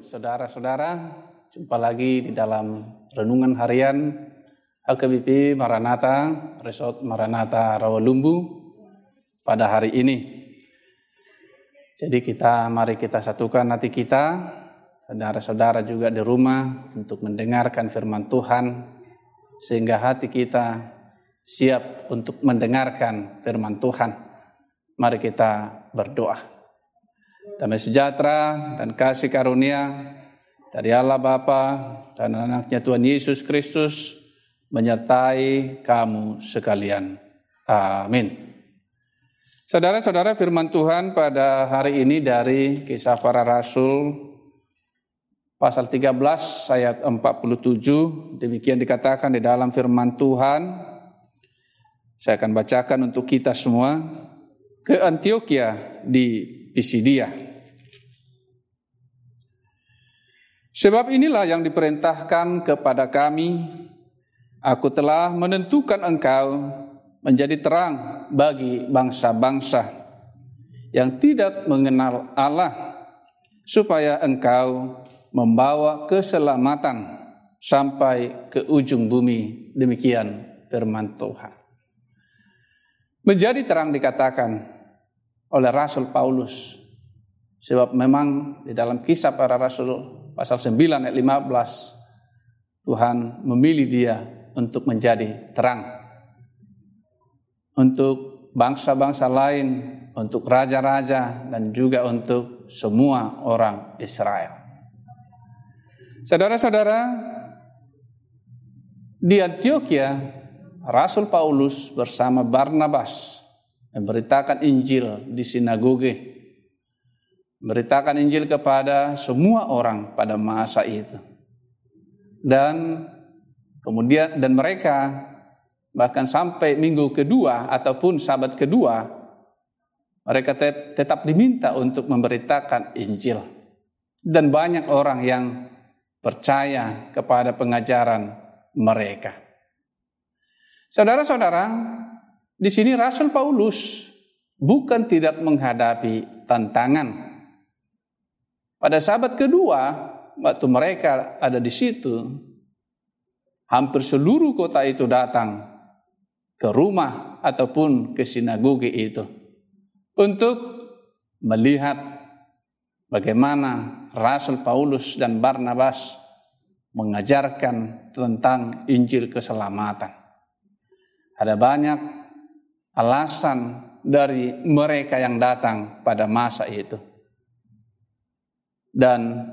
Saudara-saudara. Jumpa lagi di dalam renungan harian HKBP Maranatha, Resort Maranatha Rawalumbu pada hari ini. Jadi kita, mari kita satukan hati kita, saudara-saudara juga di rumah untuk mendengarkan firman Tuhan, sehingga hati kita siap untuk mendengarkan firman Tuhan. Mari kita berdoa. Damai sejahtera dan kasih karunia dari Allah Bapa dan anaknya Tuhan Yesus Kristus menyertai kamu sekalian. Amin. Saudara-saudara firman Tuhan pada hari ini dari kisah para rasul pasal 13 ayat 47 demikian dikatakan di dalam firman Tuhan saya akan bacakan untuk kita semua ke Antioquia di Pisidia. Sebab inilah yang diperintahkan kepada kami, aku telah menentukan engkau menjadi terang bagi bangsa-bangsa yang tidak mengenal Allah, supaya engkau membawa keselamatan sampai ke ujung bumi. Demikian firman Tuhan. Menjadi terang dikatakan oleh Rasul Paulus. Sebab memang di dalam kisah para rasul pasal 9 ayat 15 Tuhan memilih dia untuk menjadi terang. Untuk bangsa-bangsa lain, untuk raja-raja dan juga untuk semua orang Israel. Saudara-saudara, di Antioquia Rasul Paulus bersama Barnabas memberitakan Injil di sinagoge, memberitakan Injil kepada semua orang pada masa itu. Dan kemudian dan mereka bahkan sampai minggu kedua ataupun sabat kedua mereka tetap diminta untuk memberitakan Injil. Dan banyak orang yang percaya kepada pengajaran mereka. Saudara-saudara, di sini Rasul Paulus bukan tidak menghadapi tantangan. Pada sahabat kedua, waktu mereka ada di situ, hampir seluruh kota itu datang ke rumah ataupun ke sinagoge itu untuk melihat bagaimana Rasul Paulus dan Barnabas mengajarkan tentang Injil keselamatan. Ada banyak alasan dari mereka yang datang pada masa itu. Dan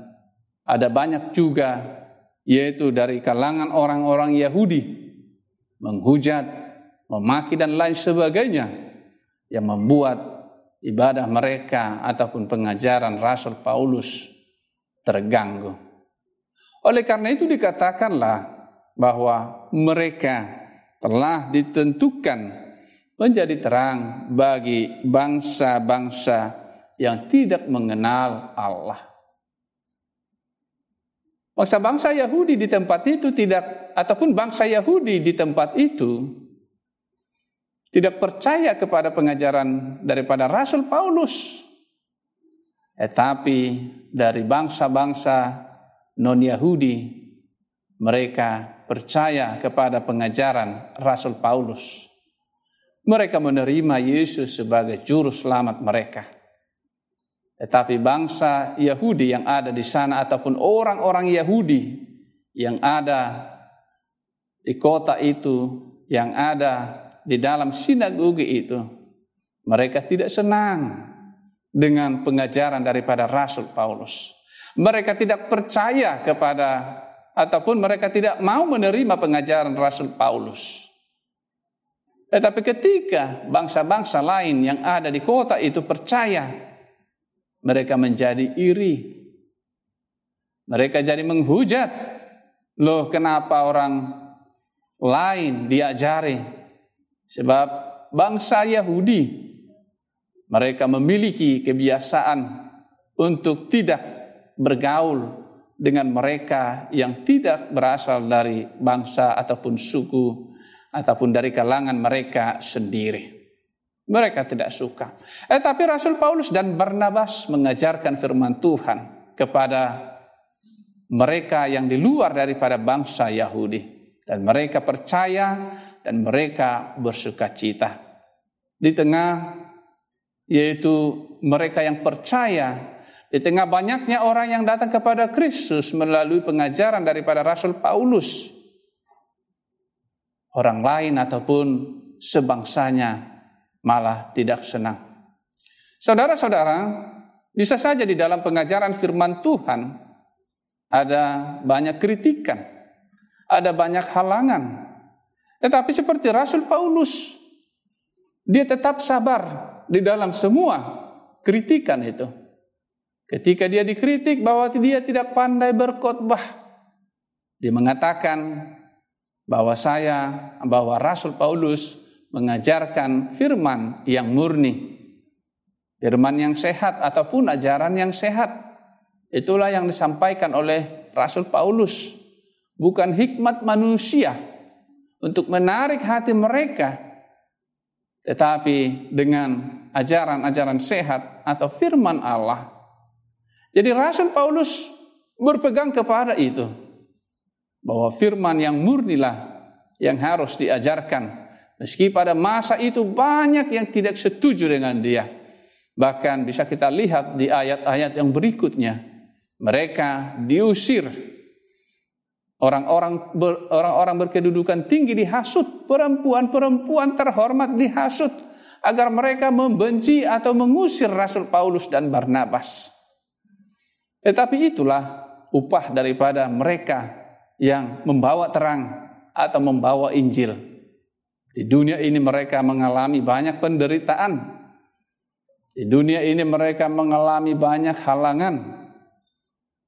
ada banyak juga yaitu dari kalangan orang-orang Yahudi menghujat, memaki dan lain sebagainya yang membuat ibadah mereka ataupun pengajaran Rasul Paulus terganggu. Oleh karena itu dikatakanlah bahwa mereka telah ditentukan menjadi terang bagi bangsa-bangsa yang tidak mengenal Allah. Bangsa-bangsa Yahudi di tempat itu tidak ataupun bangsa Yahudi di tempat itu tidak percaya kepada pengajaran daripada Rasul Paulus. Tetapi dari bangsa-bangsa non-Yahudi mereka percaya kepada pengajaran Rasul Paulus. Mereka menerima Yesus sebagai juru selamat mereka. Tetapi bangsa Yahudi yang ada di sana ataupun orang-orang Yahudi yang ada di kota itu, yang ada di dalam sinagoge itu, mereka tidak senang dengan pengajaran daripada Rasul Paulus. Mereka tidak percaya kepada ataupun mereka tidak mau menerima pengajaran Rasul Paulus. Tetapi ketika bangsa-bangsa lain yang ada di kota itu percaya, mereka menjadi iri. Mereka jadi menghujat. Loh kenapa orang lain diajari? Sebab bangsa Yahudi mereka memiliki kebiasaan untuk tidak bergaul dengan mereka yang tidak berasal dari bangsa ataupun suku ataupun dari kalangan mereka sendiri. Mereka tidak suka. Eh, tapi Rasul Paulus dan Barnabas mengajarkan firman Tuhan kepada mereka yang di luar daripada bangsa Yahudi. Dan mereka percaya dan mereka bersuka cita. Di tengah yaitu mereka yang percaya di tengah banyaknya orang yang datang kepada Kristus melalui pengajaran daripada Rasul Paulus, orang lain ataupun sebangsanya malah tidak senang. Saudara-saudara, bisa saja di dalam pengajaran firman Tuhan ada banyak kritikan, ada banyak halangan. Tetapi seperti Rasul Paulus, dia tetap sabar di dalam semua kritikan itu. Ketika dia dikritik bahwa dia tidak pandai berkhotbah, dia mengatakan bahwa saya, bahwa Rasul Paulus mengajarkan firman yang murni, firman yang sehat ataupun ajaran yang sehat. Itulah yang disampaikan oleh Rasul Paulus. Bukan hikmat manusia untuk menarik hati mereka. Tetapi dengan ajaran-ajaran sehat atau firman Allah. Jadi Rasul Paulus berpegang kepada itu. Bahwa firman yang murnilah yang harus diajarkan. Meski pada masa itu banyak yang tidak setuju dengan dia. Bahkan bisa kita lihat di ayat-ayat yang berikutnya mereka diusir. Orang-orang ber, orang-orang berkedudukan tinggi dihasut, perempuan-perempuan terhormat dihasut agar mereka membenci atau mengusir Rasul Paulus dan Barnabas. Tetapi itulah upah daripada mereka yang membawa terang atau membawa Injil. Di dunia ini mereka mengalami banyak penderitaan. Di dunia ini mereka mengalami banyak halangan.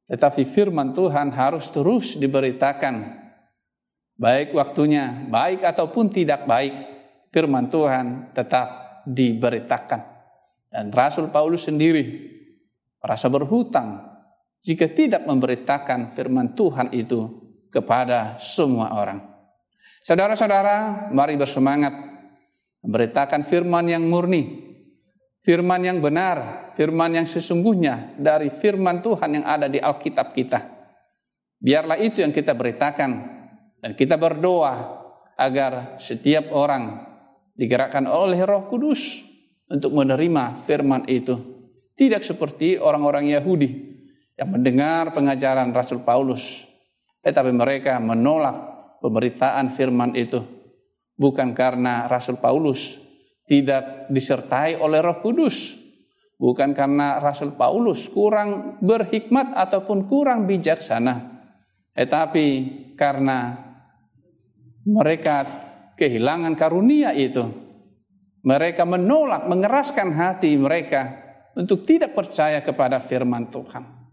Tetapi firman Tuhan harus terus diberitakan. Baik waktunya, baik ataupun tidak baik, firman Tuhan tetap diberitakan. Dan Rasul Paulus sendiri merasa berhutang jika tidak memberitakan firman Tuhan itu kepada semua orang. Saudara-saudara, mari bersemangat memberitakan firman yang murni, firman yang benar, firman yang sesungguhnya dari firman Tuhan yang ada di Alkitab kita. Biarlah itu yang kita beritakan dan kita berdoa agar setiap orang digerakkan oleh Roh Kudus untuk menerima firman itu. Tidak seperti orang-orang Yahudi yang mendengar pengajaran Rasul Paulus, tetapi mereka menolak pemberitaan firman itu bukan karena Rasul Paulus tidak disertai oleh Roh Kudus. Bukan karena Rasul Paulus kurang berhikmat ataupun kurang bijaksana, tetapi karena mereka kehilangan karunia itu. Mereka menolak, mengeraskan hati mereka untuk tidak percaya kepada firman Tuhan.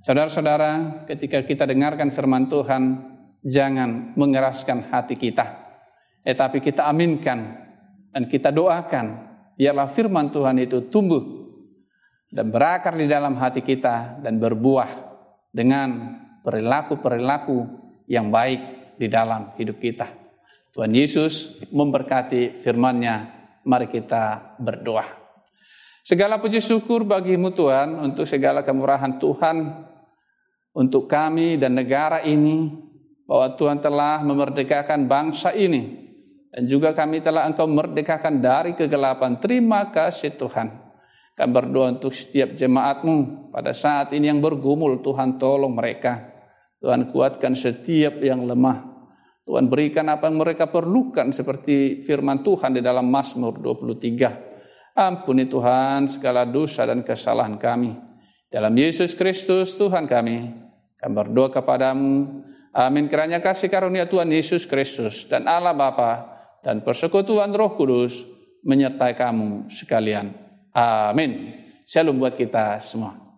Saudara-saudara, ketika kita dengarkan firman Tuhan, jangan mengeraskan hati kita, tetapi kita aminkan dan kita doakan biarlah firman Tuhan itu tumbuh dan berakar di dalam hati kita dan berbuah dengan perilaku-perilaku yang baik di dalam hidup kita. Tuhan Yesus memberkati firman-Nya. Mari kita berdoa. Segala puji syukur bagimu Tuhan untuk segala kemurahan Tuhan untuk kami dan negara ini bahwa Tuhan telah memerdekakan bangsa ini dan juga kami telah engkau merdekakan dari kegelapan. Terima kasih Tuhan. Kami berdoa untuk setiap jemaatmu pada saat ini yang bergumul. Tuhan tolong mereka. Tuhan kuatkan setiap yang lemah. Tuhan berikan apa yang mereka perlukan seperti firman Tuhan di dalam Mazmur 23. Ampuni Tuhan segala dosa dan kesalahan kami. Dalam Yesus Kristus Tuhan kami, kami berdoa kepadamu. Amin. Kiranya kasih karunia Tuhan Yesus Kristus dan Allah Bapa dan persekutuan Roh Kudus menyertai kamu sekalian. Amin. Shalom buat kita semua.